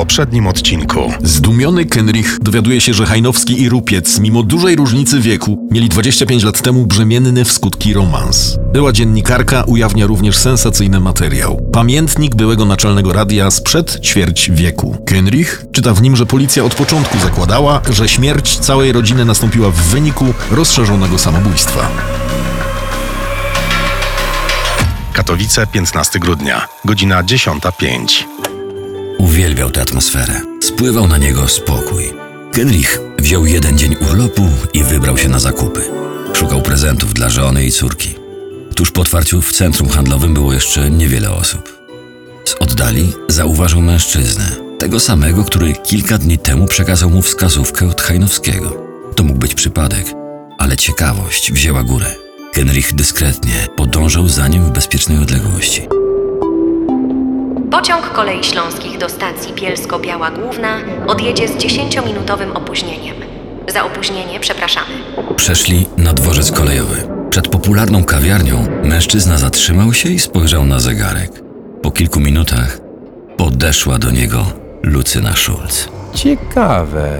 poprzednim odcinku. Zdumiony Kenrich dowiaduje się, że Hajnowski i Rupiec, mimo dużej różnicy wieku, mieli 25 lat temu brzemienny w skutki romans. Była dziennikarka ujawnia również sensacyjny materiał. Pamiętnik byłego naczelnego radia sprzed ćwierć wieku. Kenrich czyta w nim, że policja od początku zakładała, że śmierć całej rodziny nastąpiła w wyniku rozszerzonego samobójstwa. Katowice, 15 grudnia, godzina 10.05. Uwielbiał tę atmosferę. Spływał na niego spokój. Kenrich wziął jeden dzień urlopu i wybrał się na zakupy. Szukał prezentów dla żony i córki. Tuż po otwarciu w centrum handlowym było jeszcze niewiele osób. Z oddali zauważył mężczyznę, tego samego, który kilka dni temu przekazał mu wskazówkę od Hajnowskiego. To mógł być przypadek, ale ciekawość wzięła górę. Kenrich dyskretnie podążał za nim w bezpiecznej odległości. Pociąg kolei śląskich do stacji Bielsko-Biała Główna odjedzie z 10-minutowym opóźnieniem. Za opóźnienie przepraszamy. Przeszli na dworzec kolejowy. Przed popularną kawiarnią mężczyzna zatrzymał się i spojrzał na zegarek. Po kilku minutach podeszła do niego Lucyna Schulz. Ciekawe.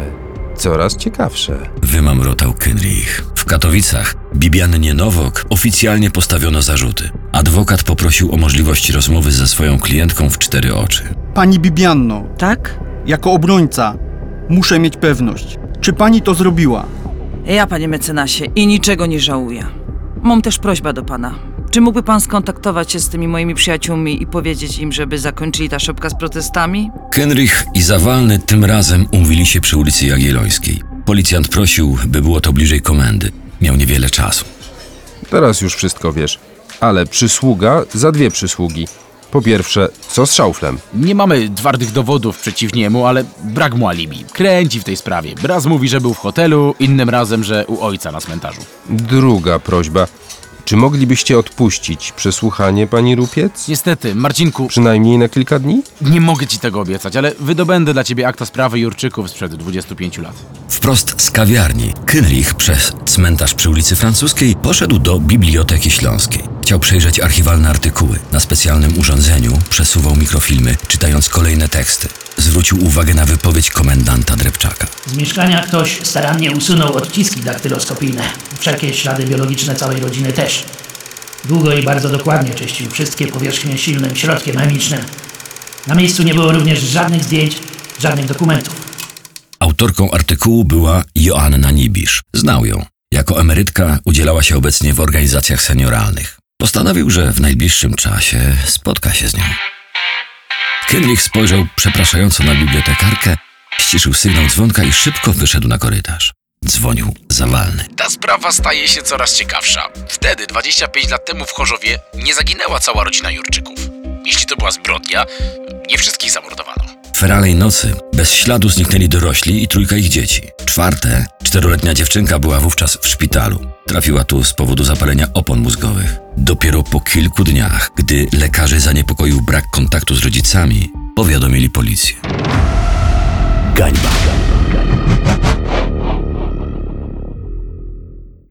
Coraz ciekawsze. Wymamrotał Kenrich. W Katowicach Bibiannie Nowok oficjalnie postawiono zarzuty. Adwokat poprosił o możliwość rozmowy ze swoją klientką w cztery oczy. Pani Bibianno, Tak? jako obrońca, muszę mieć pewność. Czy pani to zrobiła? Ja, panie mecenasie, i niczego nie żałuję. Mam też prośbę do pana. Czy mógłby pan skontaktować się z tymi moimi przyjaciółmi i powiedzieć im, żeby zakończyli ta szopka z protestami? Kenrich i Zawalny tym razem umówili się przy ulicy Jagiellońskiej. Policjant prosił, by było to bliżej komendy. Miał niewiele czasu. Teraz już wszystko wiesz. Ale przysługa za dwie przysługi. Po pierwsze, co z szauflem? Nie mamy twardych dowodów przeciw niemu, ale brak mu alibi. Kręci w tej sprawie. Raz mówi, że był w hotelu, innym razem, że u ojca na cmentarzu. Druga prośba. Czy moglibyście odpuścić przesłuchanie pani Rupiec? Niestety, Marcinku, Przynajmniej na kilka dni? nie mogę ci tego obiecać, ale wydobędę dla ciebie akta sprawy Jurczyków sprzed 25 lat. Wprost z kawiarni Kenrich przez cmentarz przy ulicy Francuskiej poszedł do Biblioteki Śląskiej. Chciał przejrzeć archiwalne artykuły. Na specjalnym urządzeniu przesuwał mikrofilmy, czytając kolejne teksty. Zwrócił uwagę na wypowiedź komendanta Drepczaka. Z mieszkania ktoś starannie usunął odciski daktyloskopijne. Wszelkie ślady biologiczne całej rodziny też. Długo i bardzo dokładnie czyścił wszystkie powierzchnie silnym środkiem chemicznym. Na miejscu nie było również żadnych zdjęć, żadnych dokumentów. Autorką artykułu była Joanna Nibisz. Znał ją. Jako emerytka udzielała się obecnie w organizacjach senioralnych. Postanowił, że w najbliższym czasie spotka się z nią. Kenrich spojrzał przepraszająco na bibliotekarkę, ściszył sygnał dzwonka i szybko wyszedł na korytarz. Dzwonił zawalny. Ta sprawa staje się coraz ciekawsza. Wtedy, 25 lat temu w Chorzowie, nie zaginęła cała rodzina Jurczyków. Jeśli to była zbrodnia, nie wszystkich zamordowano. Feralej nocy bez śladu zniknęli dorośli i trójka ich dzieci. Czwarte, czteroletnia dziewczynka była wówczas w szpitalu. Trafiła tu z powodu zapalenia opon mózgowych. Dopiero po kilku dniach, gdy lekarzy zaniepokoił brak kontaktu z rodzicami, powiadomili policję. Gańba.